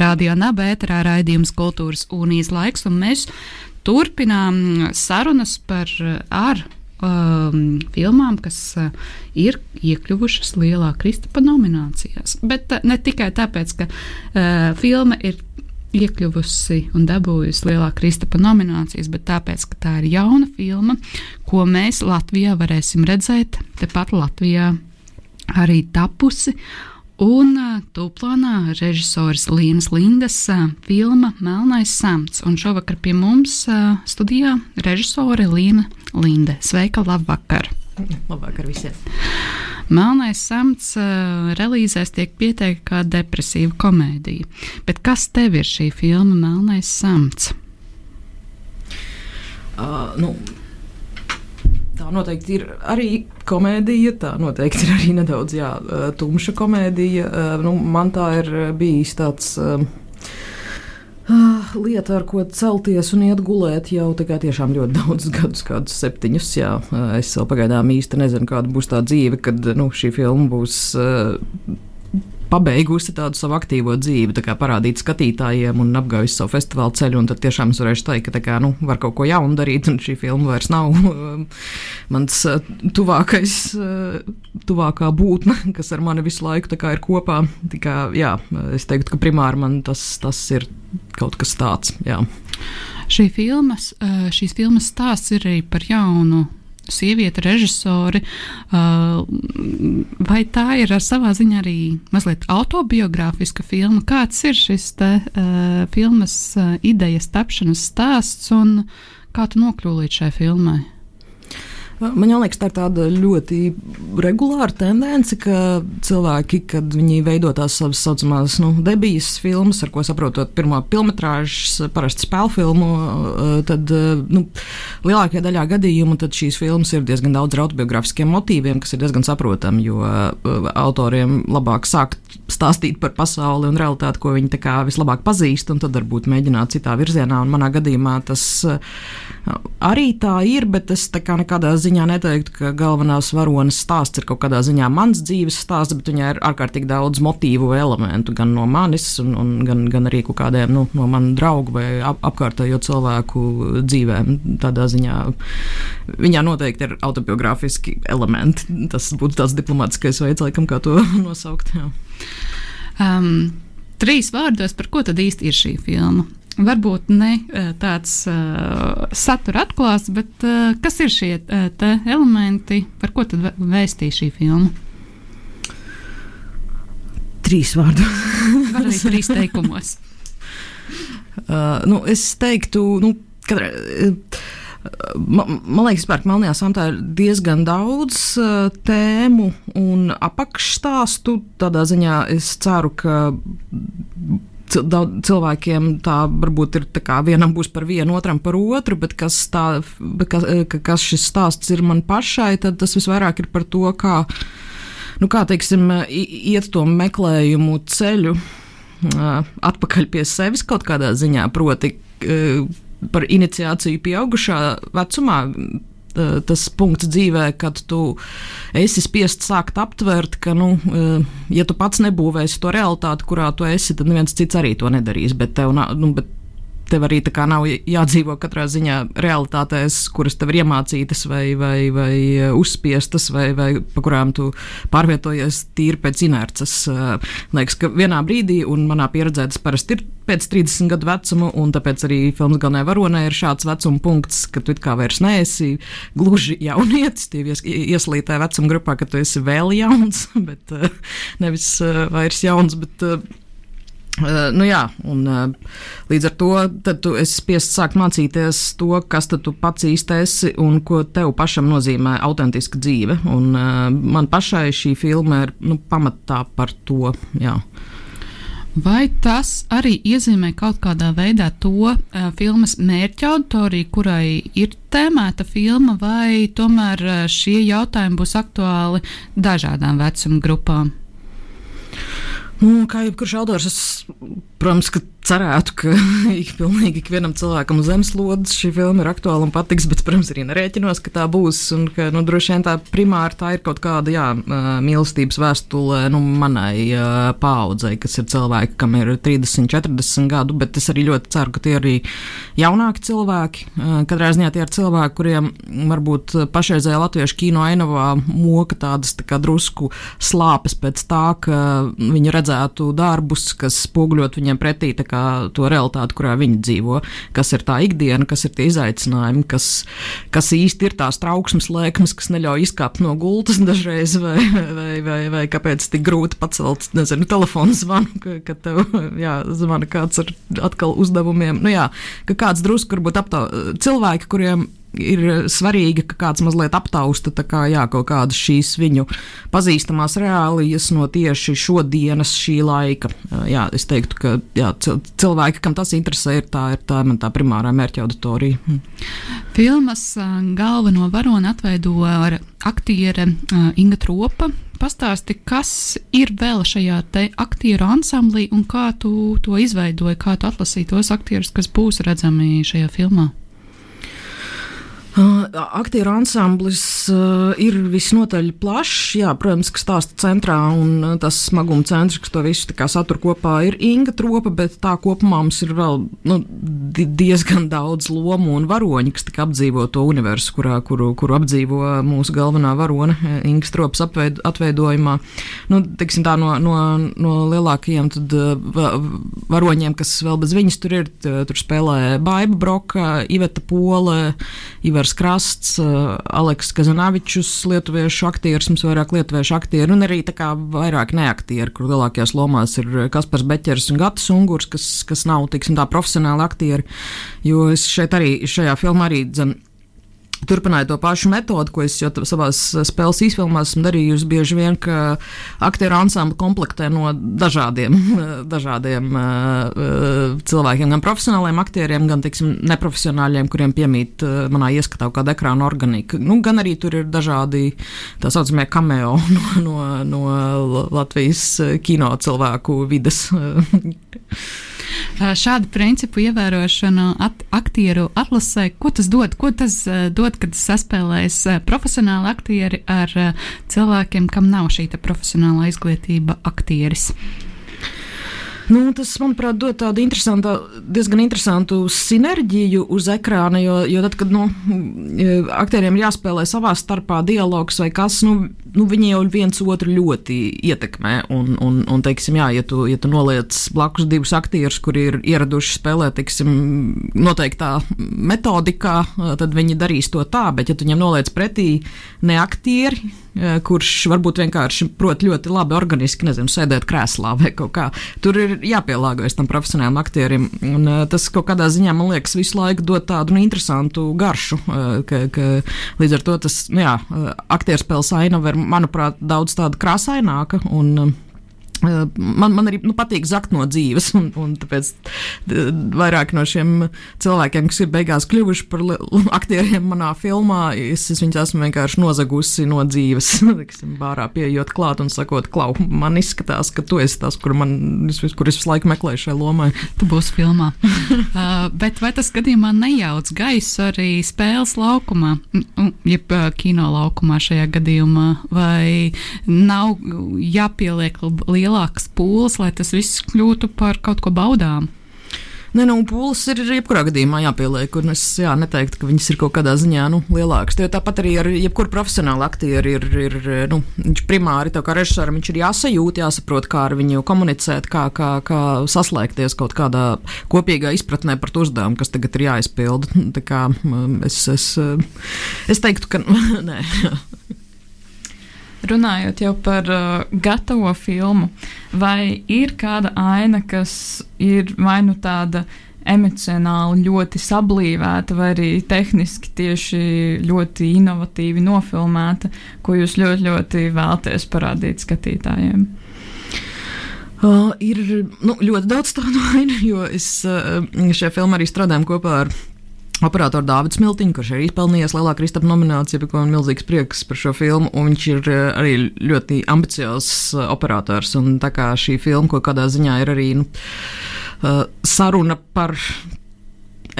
Radio Nabērā raidījums Kultūras Unijas laiks, un mēs turpinām sarunas par ar um, filmām, kas uh, ir iekļuvušas lielā Kristapa nominācijās. Bet uh, ne tikai tāpēc, ka uh, filma ir iekļuvusi un dabūjusi lielā Kristapa nominācijas, bet tāpēc, ka tā ir jauna filma, ko mēs Latvijā varēsim redzēt, tepat Latvijā arī tapusi. Un tūplānā režisors Lienas Lindas filma Melnais samts. Un šovakar pie mums studijā režisore Liena Linde. Sveika, labvakar! Labvakar visiem! Melnais samts relīzēs tiek pieteikta kā depresīva komēdija. Bet kas tev ir šī filma Melnais samts? Uh, nu, tā noteikti ir arī komēdija. Tā noteikti ir arī nedaudz jā, tumša komēdija. Nu, man tā ir bijis tāds. Uh, lieta, ar ko celties un iet gulēt jau tiešām ļoti daudz gadus, kādus septiņus. Jā. Es vēl pagaidām īsti nezinu, kāda būs tā dzīve, kad nu, šī filma būs. Uh, pabeigusi tādu savu aktīvo dzīvi, kā parādīt skatītājiem un apgājusi savu festivālu ceļu. Tad tiešām es varēšu teikt, ka kā, nu, var kaut ko jaunu darīt, un šī filma vairs nav mans uh, tuvākais, uh, tuvākā būtne, kas ar mani visu laiku ir kopā. Tikā, jā, es teiktu, ka primāri man tas, tas ir kaut kas tāds. Jā. Šī filmas, uh, šīs filmas stāsts ir arī par jaunu sieviete, režisori. Uh, vai tā ir savā ziņā arī mazliet autobiogrāfiska filma? Kāds ir šis te, uh, filmas uh, idejas tapšanas stāsts un kā tu nokļūsi līdz šai filmai? Man liekas, tā ir tāda ļoti regulāra tendence, ka cilvēki, kad viņi veido tās savas saucamās nu, debijas filmas, ar ko saprotot pirmo filmu, parasti spēļu filmu, eh, tad nu, lielākajā daļā gadījumu šīs filmas ir diezgan daudz ar autobiogrāfiskiem motīviem, kas ir diezgan saprotami, jo eh, autoriem labāk sākt stāstīt par pasauli un realitāti, ko viņi vislabāk pazīst, un tad varbūt mēģināt citā virzienā. Un manā gadījumā tas eh, arī tā ir, bet es nekādā ziņā neteiktu, ka galvenās varonas stāsts ir kaut kādā ziņā mans dzīves stāsts, bet viņai ir ārkārtīgi daudz motīvu elementu gan no manis, un, un gan, gan arī kādiem nu, no manu draugu vai ap, apkārtējo cilvēku dzīvēm. Tādā ziņā viņā noteikti ir autobiogrāfiski elementi. Tas būtu tāds diplomātiskais veids, laikam, kā to nosaukt. Jā. Um, trīs vārdos, par ko tad īsti ir šī filma? Varbūt ne eh, tāds uh, satura atklāts, bet uh, kas ir šie uh, elementi, par ko tad vēstīja šī filma? Trīs vārdu. Var arī trīs teikumos. uh, nu, es teiktu, nu, ka. Uh, Man, man liekas, ka Melnajā samtā ir diezgan daudz uh, tēmu un apakšstāstu. Tādā ziņā es ceru, ka cilvēkiem tā varbūt ir tā kā vienam būs par vienu, otram par otru, bet kas, tā, kas, kas šis stāsts ir man pašai, tad tas visvairāk ir par to, kā, nu, kā teiksim, iet to meklējumu ceļu atpakaļ pie sevis kaut kādā ziņā, proti par iniciāciju pieaugušā vecumā Eh, tas punkts dzīvē, kad tu esi spiests sākt aptvert, ka, nu, eh, ja tu pats nebūvēsi to realitāti, kurā tu esi, tad neviens cits arī to nedarīs. Bet tev, nu, bet tev arī nav jādzīvo katrā ziņā realitātēs, kuras tev ir iemācītas vai, vai, vai uzspiestas, vai, vai pa kurām tu pārvietojies tīri pēc inerces. Uh, liekas, ka vienā brīdī, un manā pieredzē tas parasti ir pēc 30 gadu vecuma, un tāpēc arī filmas galvenajā varonē ir šāds vecuma punkts, ka tu kā vairs neesi gluži jaunietis, tie ies, ieslītē vecuma grupā, ka tu esi vēl jauns, bet uh, nevis vairs jauns. Bet, Uh, nu jā, un, uh, līdz ar to tu esi spiests sākt mācīties to, kas tu pats īsti esi un ko tev pašam nozīmē autentiska dzīve. Un, uh, man pašai šī filma ir nu, pamatā par to. Jā. Vai tas arī iezīmē kaut kādā veidā to uh, filmas mērķa auditoriju, kurai ir tēmēta filma, vai tomēr uh, šie jautājumi būs aktuāli dažādām vecuma grupām? Nu, kā jebkurš autors, es, protams, ka cerētu, ka ik, pilnīgi ikvienam cilvēkam uz zemeslodes šī filma ir aktuāla un patiks, bet, protams, arī nerēķinos, ka tā būs. Un ka, nu, droši vien tā primāri tā ir kaut kāda, jā, mīlestības vēstule nu, manai paaudzei, kas ir cilvēki, kam ir 30, 40 gadu, bet es arī ļoti ceru, ka tie ir arī jaunāki cilvēki. Katrā ziņā tie ir cilvēki, kuriem varbūt pašreizējā latviešu kino ainavā moka tādas tā kā drusku slāpes pēc tā, ka viņi redzētu darbus, kas spoguļot viņiem pretī to realitāti, kurā viņi dzīvo, kas ir tā ikdiena, kas ir tie izaicinājumi, kas, kas īsti ir tās trauksmes lēkmes, kas neļauj izkāpt no gultas dažreiz, vai, vai, vai, vai kāpēc tik grūti pacelt, nezinu, telefonu zvanu, ka, ka tev, jā, zvana kāds ar atkal uzdevumiem. Nu jā, ka kāds drusku varbūt aptau cilvēki, kuriem ir svarīgi, ka kāds mazliet aptausta kā, jā, kaut kādas šīs viņu pazīstamās reālijas no tieši šodienas šī laika. Jā, es teiktu, ka jā, cilvēki, kam tas interesē, ir tā, ir tā, tā primārā mērķa auditorija. Hm. Filmas galveno varoni atveido ar aktiere Inga Tropa. Pastāsti, kas ir vēl šajā aktieru ansamblī un kā tu to izveidoji, kā tu atlasīji tos aktierus, kas būs redzami šajā filmā? Aktieru ansamblis ir visnotaļ plašs. Jā, protams, ka stāsta centrā un tas smaguma centrs, kas to visu satur kopā, ir Inga Tropa, bet tā kopumā mums ir vēl nu, diezgan daudz lomu un varoņu, kas apdzīvo to universu, kurā, kuru, kuru apdzīvo mūsu galvenā varone Inga Tropas apveid, atveidojumā. Nu, teiksim, tā, no, no, no lielākajiem tad, varoņiem, kas vēl bez viņas tur ir, tur spēlē Baiba Broka, Iveta Pola, Ivar Ivars Krasts, eh, Aleks Kazanavičus, lietuviešu aktieris, mums vairāk lietuviešu aktieri, un arī tā kā vairāk neaktieri, kur lielākajās lomās ir Kaspars Beķers un Gatis Ungurs, kas, kas nav, tiksim, tā profesionāli aktieri, jo es šeit arī, šajā filmā arī, dzen, turpināju to pašu metodi, ko es jau savā spēles izfilmās esmu darījusi bieži vien, ka aktieru ansambli komplektē no dažādiem, dažādiem uh, cilvēkiem, gan profesionāliem aktieriem, gan, teiksim, neprofesionāļiem, kuriem piemīt uh, manā ieskatā kāda ekrāna organika. Nu, gan arī tur ir dažādi tā saucamie cameo no, no, no Latvijas kino cilvēku vides. Šādu principu ievērošanu at, aktieru atlasē, ko tas dod? Ko tas dod, kad saspēlēs profesionāli aktieri ar cilvēkiem, kam nav šī profesionāla izglītība aktieris? Nu, tas, manuprāt, dod tādu diezgan interesantu sinerģiju uz ekrāna, jo, jo tad, kad nu, aktieriem ir jāspēlē savā starpā dialogs vai kas, nu, nu, viņi jau viens otru ļoti ietekmē. Un, un, un teiksim, jā, ja tu, ja tu noliec blakus divus aktierus, kuri ir ieraduši spēlēt, teiksim, noteiktā metodikā, tad viņi darīs to tā, bet ja tu viņam noliec pretī ne aktieri, Eh, kurš varbūt vienkārši prot ļoti labi organiski, nezinu, sēdēt krēslā vai kaut kā. Tur ir jāpielāgojas tam profesionālam aktierim. Un, uh, tas kaut kādā ziņā, man liekas, visu laiku dod tādu nu, interesantu garšu. Uh, ka, ka, līdz ar to tas, nu, jā, aktierspēles ainava ir, manuprāt, daudz tāda krāsaināka. Un, Man, man arī nu, patīk zakt no dzīves, un, un tāpēc vairāk no šiem cilvēkiem, kas ir beigās kļuvuši par aktieriem manā filmā, es, es viņus esmu vienkārši nozagusi no dzīves. Tiksim, bārā pieejot klāt un sakot, klau, man izskatās, ka tu esi tas, kur, man, kur es visu laiku meklēju šai lomai. Tu būsi filmā. uh, bet vai tas gadījumā nejauc gaisu arī spēles laukumā, jeb uh, kino laukumā šajā gadījumā, vai nav jāpieliek liela lielākas pūles, lai tas viss kļūtu par kaut ko baudām. Nē, nu, pūles ir jebkurā gadījumā jāpieliek, un es jā, neteiktu, ka viņas ir kaut kādā ziņā nu, lielākas. Jo tāpat arī ar jebkuru profesionālu aktieru ir, ir nu, viņš primāri, tā kā režisoram, ir jāsajūt, jāsaprot, kā ar viņu komunicēt, kā, kā, kā saslēgties kaut kādā kopīgā izpratnē par to uzdevumu, kas tagad ir jāizpilda. Kā es, es, es teiktu, ka nē. Runājot jau par uh, gatavo filmu, vai ir kāda aina, kas ir vai nu tāda emocionāli ļoti sablīvēta, vai arī tehniski tieši ļoti inovatīvi nofilmēta, ko jūs ļoti, ļoti vēlaties parādīt skatītājiem? Uh, ir nu, ļoti daudz tādu ainu, jo es uh, šajā filmā arī strādāju kopā ar operatoru Dārvidu Smiltiņu, kurš arī izpelnījis lielāku Kristapa nomināciju, par ko man milzīgs prieks par šo filmu. Viņš ir arī ļoti ambiciozs operators. Un tā kā šī filma kaut kādā ziņā ir arī nu, saruna par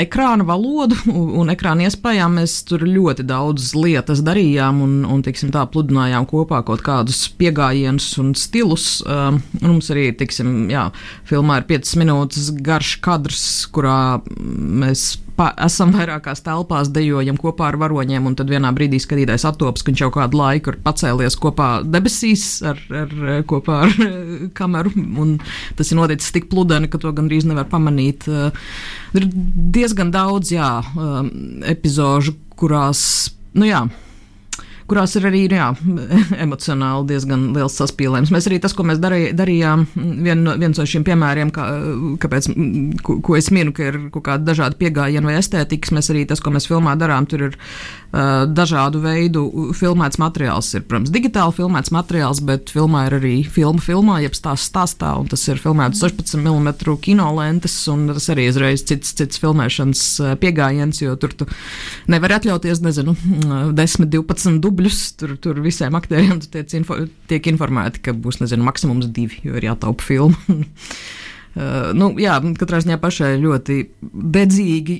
ekrāna valodu un ekrāna iespējām mēs tur ļoti daudz lietas darījām un, un tiksim, tā pludinājām kopā kaut kādus pieejamības un stilus. Um, un mums arī, tiksim, jā, filmā ir 5 minūtes garš kadrs, kurā mēs pa, esam vairākās telpās, dejojam kopā ar varoņiem, un tad vienā brīdī skatītājs attopas, ka viņš jau kādu laiku ir pacēlies kopā debesīs ar, ar, kopā ar kameru, un tas ir noticis tik pludeni, ka to gandrīz nevar pamanīt. Ir diezgan daudz, jā, um, epizožu, kurās, nu jā, kurās ir arī jā, emocionāli diezgan liels saspīlējums. Mēs arī tas, ko mēs darī, darījām, vien, viens no šiem piemēriem, kā, kāpēc, ko, ko es minu, ka ir kaut kādi dažādi pieejami vai estētikas, mēs arī tas, ko mēs filmā darām, tur ir dažādu veidu filmēts materiāls. Ir, protams, digitāli filmēts materiāls, bet filmā ir arī filma filmā, jeb stāsts stāstā, un tas ir filmēts 16 mm kino lentes, un tas arī izreiz cits, cits filmēšanas pieejams, jo tur tu nevari atļauties, nezinu, 10, 12 dubļus. Tur, tur visiem aktieriem tiek, info, tiek informēti, ka būs nezinu, maksimums divi, jo ir jātaupa filma. Nu, jā, katrā ziņā pašai ļoti dedzīgi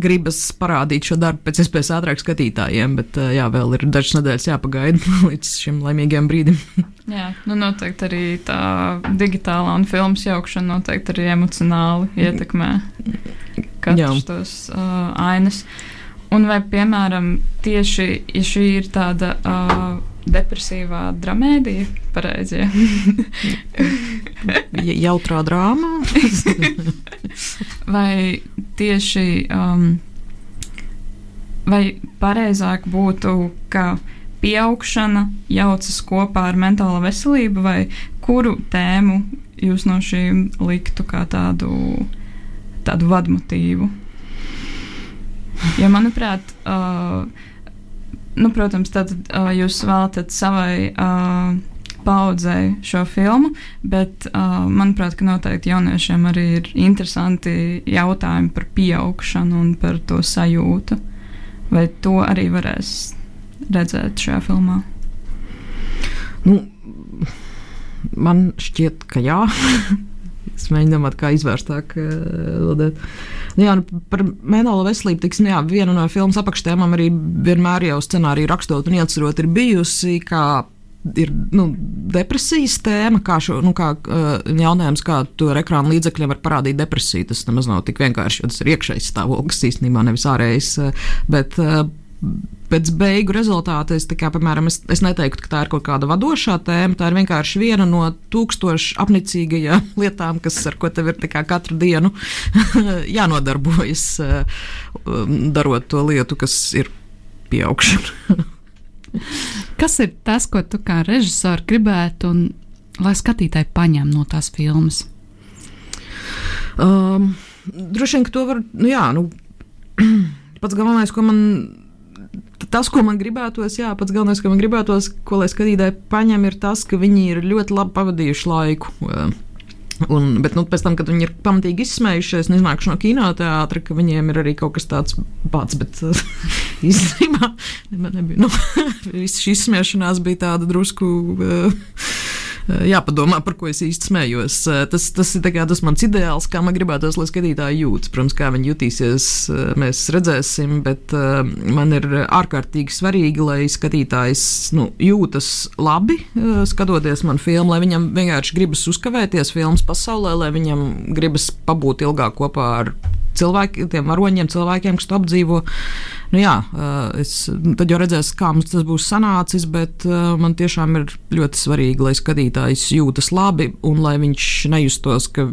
gribas parādīt šo darbu pēc iespējas ātrāk skatītājiem, bet uh, jā, vēl ir dažas nedēļas jāpagaida līdz šim laimīgajam brīdim. jā, nu noteikti arī tā digitālā un filmas jaukšana noteikti arī emocionāli ietekmē katrs tos uh, ainas. Un vai, piemēram, tieši ja šī ir tāda uh, depresīvā dramēdija, pareizi? Ja? Jautrā drāmā. vai tieši, um, vai pareizāk būtu, ka pieaugšana jaucas kopā ar mentālo veselību, vai kuru tēmu jūs no šīm liktu kā tādu, tādu vadmotīvu? Jo, manuprāt, uh, nu, protams, tad uh, jūs vēlaties savai uh, paudzei šo filmu, bet, uh, manuprāt, ka noteikti jauniešiem arī ir interesanti jautājumi par pieaugšanu un par to sajūtu. Vai to arī varēs redzēt šajā filmā? Nu, man šķiet, ka jā. Mēģinu domāt, kā izvērstāk atbildēt. Uh, nu, jā, nu, par mentālo veselību, tiksim, jā, viena no filmas apakštēmām arī vienmēr jau scenāriju rakstot un iecerot ir bijusi, ir nu, depresijas tēma, kā, šo, nu, kā uh, jautājums, kā to ar ekrāna līdzekļiem var parādīt depresiju. Tas nemaz nav tik vienkārši, jo tas ir iekšējs stāvoklis īstenībā, nevis ārējs. Uh, bet, uh, pēc beigu rezultāta es, kā, piemēram, es, es neteiktu, ka tā ir kaut kāda vadošā tēma. Tā ir vienkārši viena no tūkstošu apnicīgajām lietām, kas ar ko tev ir katru dienu jānodarbojas, um, darot to lietu, kas ir pieaugšana. kas ir tas, ko tu kā režisors gribētu, un lai skatītāji paņem no tās filmas? Um, droši vien, ka to var, nu jā, nu, pats galvenais, ko man tas, ko man gribētos, jā, pats galvenais, ko man gribētos, ko lai skatītāji paņem, ir tas, ka viņi ir ļoti labi pavadījuši laiku. Un, bet nu, pēc tam, kad viņi ir pamatīgi izsmējušies, iznākuši no kinoteātra, ka viņiem ir arī kaut kas tāds pats. Bet īstenībā nebija. Nu, Visa šī izsmiešanās bija tāda drusku. Uh, Eh, jāpadomā, par ko es īsti smējos. Eh, tas, tas ir tas mans ideāls, kā man gribētos, lai skatītāji jūtas. Protams, kā viņi jutīsies, eh, mēs redzēsim, bet man ir ārkārtīgi svarīgi, lai skatītājs nu, jūtas labi, skatoties man filmu, lai viņam vienkārši gribas uzkavēties filmas pasaulē, lai viņam gribas pabūt ilgāk kopā ar cilvēkiem, tiem varoņiem, cilvēkiem, kas to apdzīvo. Nu, jā, es, tad jau redzēs, kā mums tas būs sanācis, bet man tiešām ir ļoti svarīgi, lai skatītājs jūtas labi un lai viņš nejustos, ka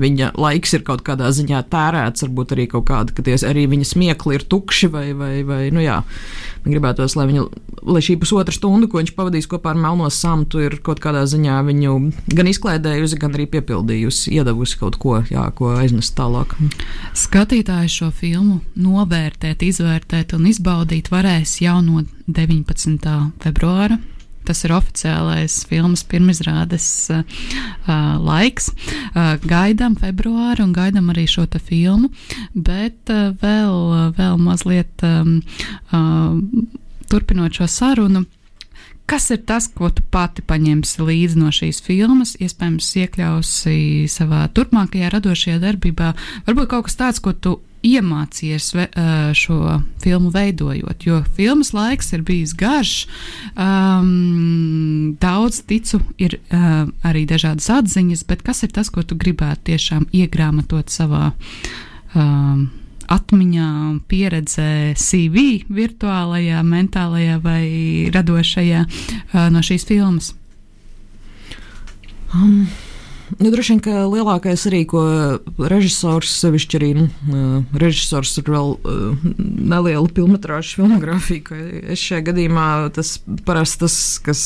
viņa laiks ir kaut kādā ziņā tērēts, varbūt arī kaut kāda, ka tie arī viņa smiekli ir tukši vai, vai, vai nu jā. Man gribētos, lai, viņu, lai šī pusotra stunda, ko viņš pavadīs kopā ar Melno Samtu, ir kaut kādā ziņā viņu gan izklaidējusi, gan arī piepildījusi, iedavusi kaut ko, jā, ko aiznest tālāk. Skatītāji šo filmu novērtēt, izvērtēt un izbaudīt varēs jau no 19. februāra Tas ir oficiālais filmas pirmizrādes uh, laiks. Uh, gaidām februāru un gaidām arī šo filmu, bet uh, vēl, vēl mazliet um, uh, turpinot šo sarunu. Kas ir tas, ko tu pati paņemsi līdzi no šīs filmas, iespējams, iekļausi savā turpmākajā radošajā darbībā? Varbūt kaut kas tāds, ko tu iemācījies šo filmu veidojot, jo filmas laiks ir bijis garš. Um, daudz ticu, ir uh, arī dažādas atziņas, bet kas ir tas, ko tu gribētu tiešām iegrāmatot savā um, atmiņā, pieredzē, CV, virtuālajā, mentālajā vai radošajā uh, no šīs filmas? Um. Nu, droši vien, ka lielākais arī, ko režisors, sevišķi arī nu, režisors ar vēl uh, nelielu filmu filmogrāfiju, ka es šajā gadījumā tas parasti tas, kas,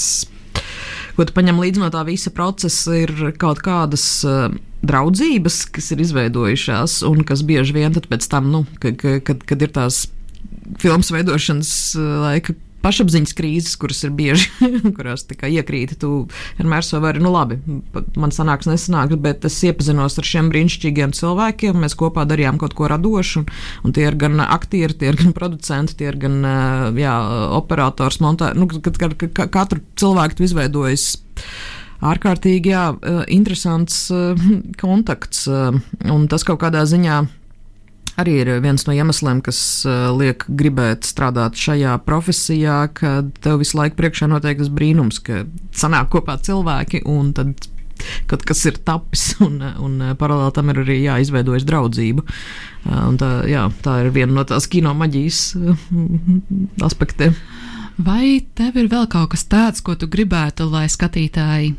ko tu paņem līdzi no tā visa procesa, ir kaut kādas. Uh, draudzības, kas ir izveidojušās, un kas bieži vien pēc tam, nu, kad, kad, kad ir tās filmas veidošanas laika pašapziņas krīzes, kuras ir bieži, kurās iekrīti. Tu vienmēr savu vari, nu labi, man sanāks, nesanāks, bet es iepazinos ar šiem brīnišķīgiem cilvēkiem. Mēs kopā darījām kaut ko radošu, un, un tie ir gan aktieri, tie ir gan producenti, tie ir gan jā, operators, montāžs. Nu, kad, kad, kad katru cilvēku tu izveidojas ārkārtīgi jā, interesants kontakts, un tas kaut kādā ziņā arī ir viens no iemesliem, kas uh, liek gribēt strādāt šajā profesijā, kad tev visu laiku priekšā notiek tas brīnums, ka sanāk kopā cilvēki un tad kaut kas ir tapis, un, un paralēli tam ir arī jāizveidojas draudzība. Tā, jā, tā ir viena no tās kino maģijas aspektiem. Vai tev ir vēl kaut kas tāds, ko tu gribētu, lai skatītāji,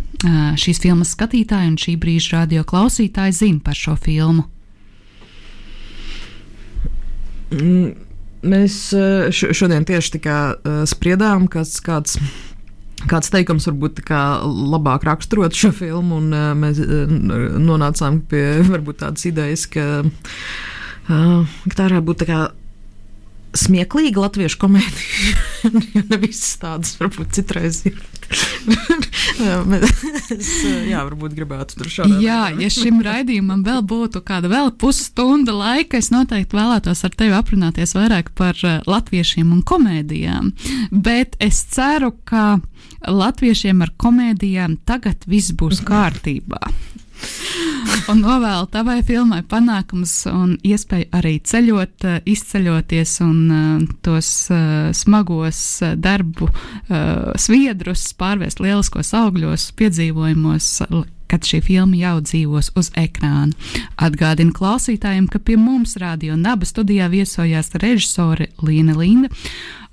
šīs filmas skatītāji un šī brīža radio klausītāji zina par šo filmu? Mm, mēs eh, šodien tieši eh, spriedām, kas kāds. Kāds teikums varbūt labāk raksturot šo filmu, un uh, mēs nonācām pie varbūt tādas idejas, ka, uh, ka tā varētu būt tā kā smieklīga latviešu komēdija. jo ne visas tādas varbūt citreiz ir. es jā, varbūt gribētu tur šādi. Jā, ja šim raidījumam vēl būtu kāda vēl pusstunda laika, es noteikti vēlētos ar tevi aprunāties vairāk par latviešiem un komēdijām. Bet es ceru, ka latviešiem ar komēdijām tagad viss būs kārtībā un novēlu tavai filmai panākumus un iespēju arī ceļot, eh, izceļoties un uh, tos uh, smagos darbu sviedrus pārvērst lieliskos augļos, piedzīvojumos, kad šī filma jau dzīvos uz ekrāna. Atgādinu klausītājiem, ka pie mums radio Naba studijā viesojās režisore Līna Linda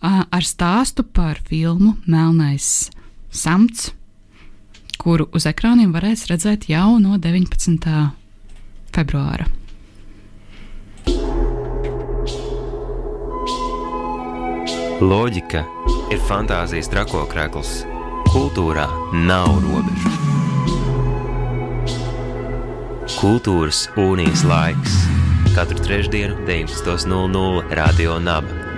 ar stāstu par filmu Melnais samts kuru uz ekrāniem varēs redzēt jau no 19. februāra. Loģika ir fantāzijas trakokrekls. Kultūrā nav robežu. Kultūras unijas laiks katru trešdienu, 19.00 Radio Naba.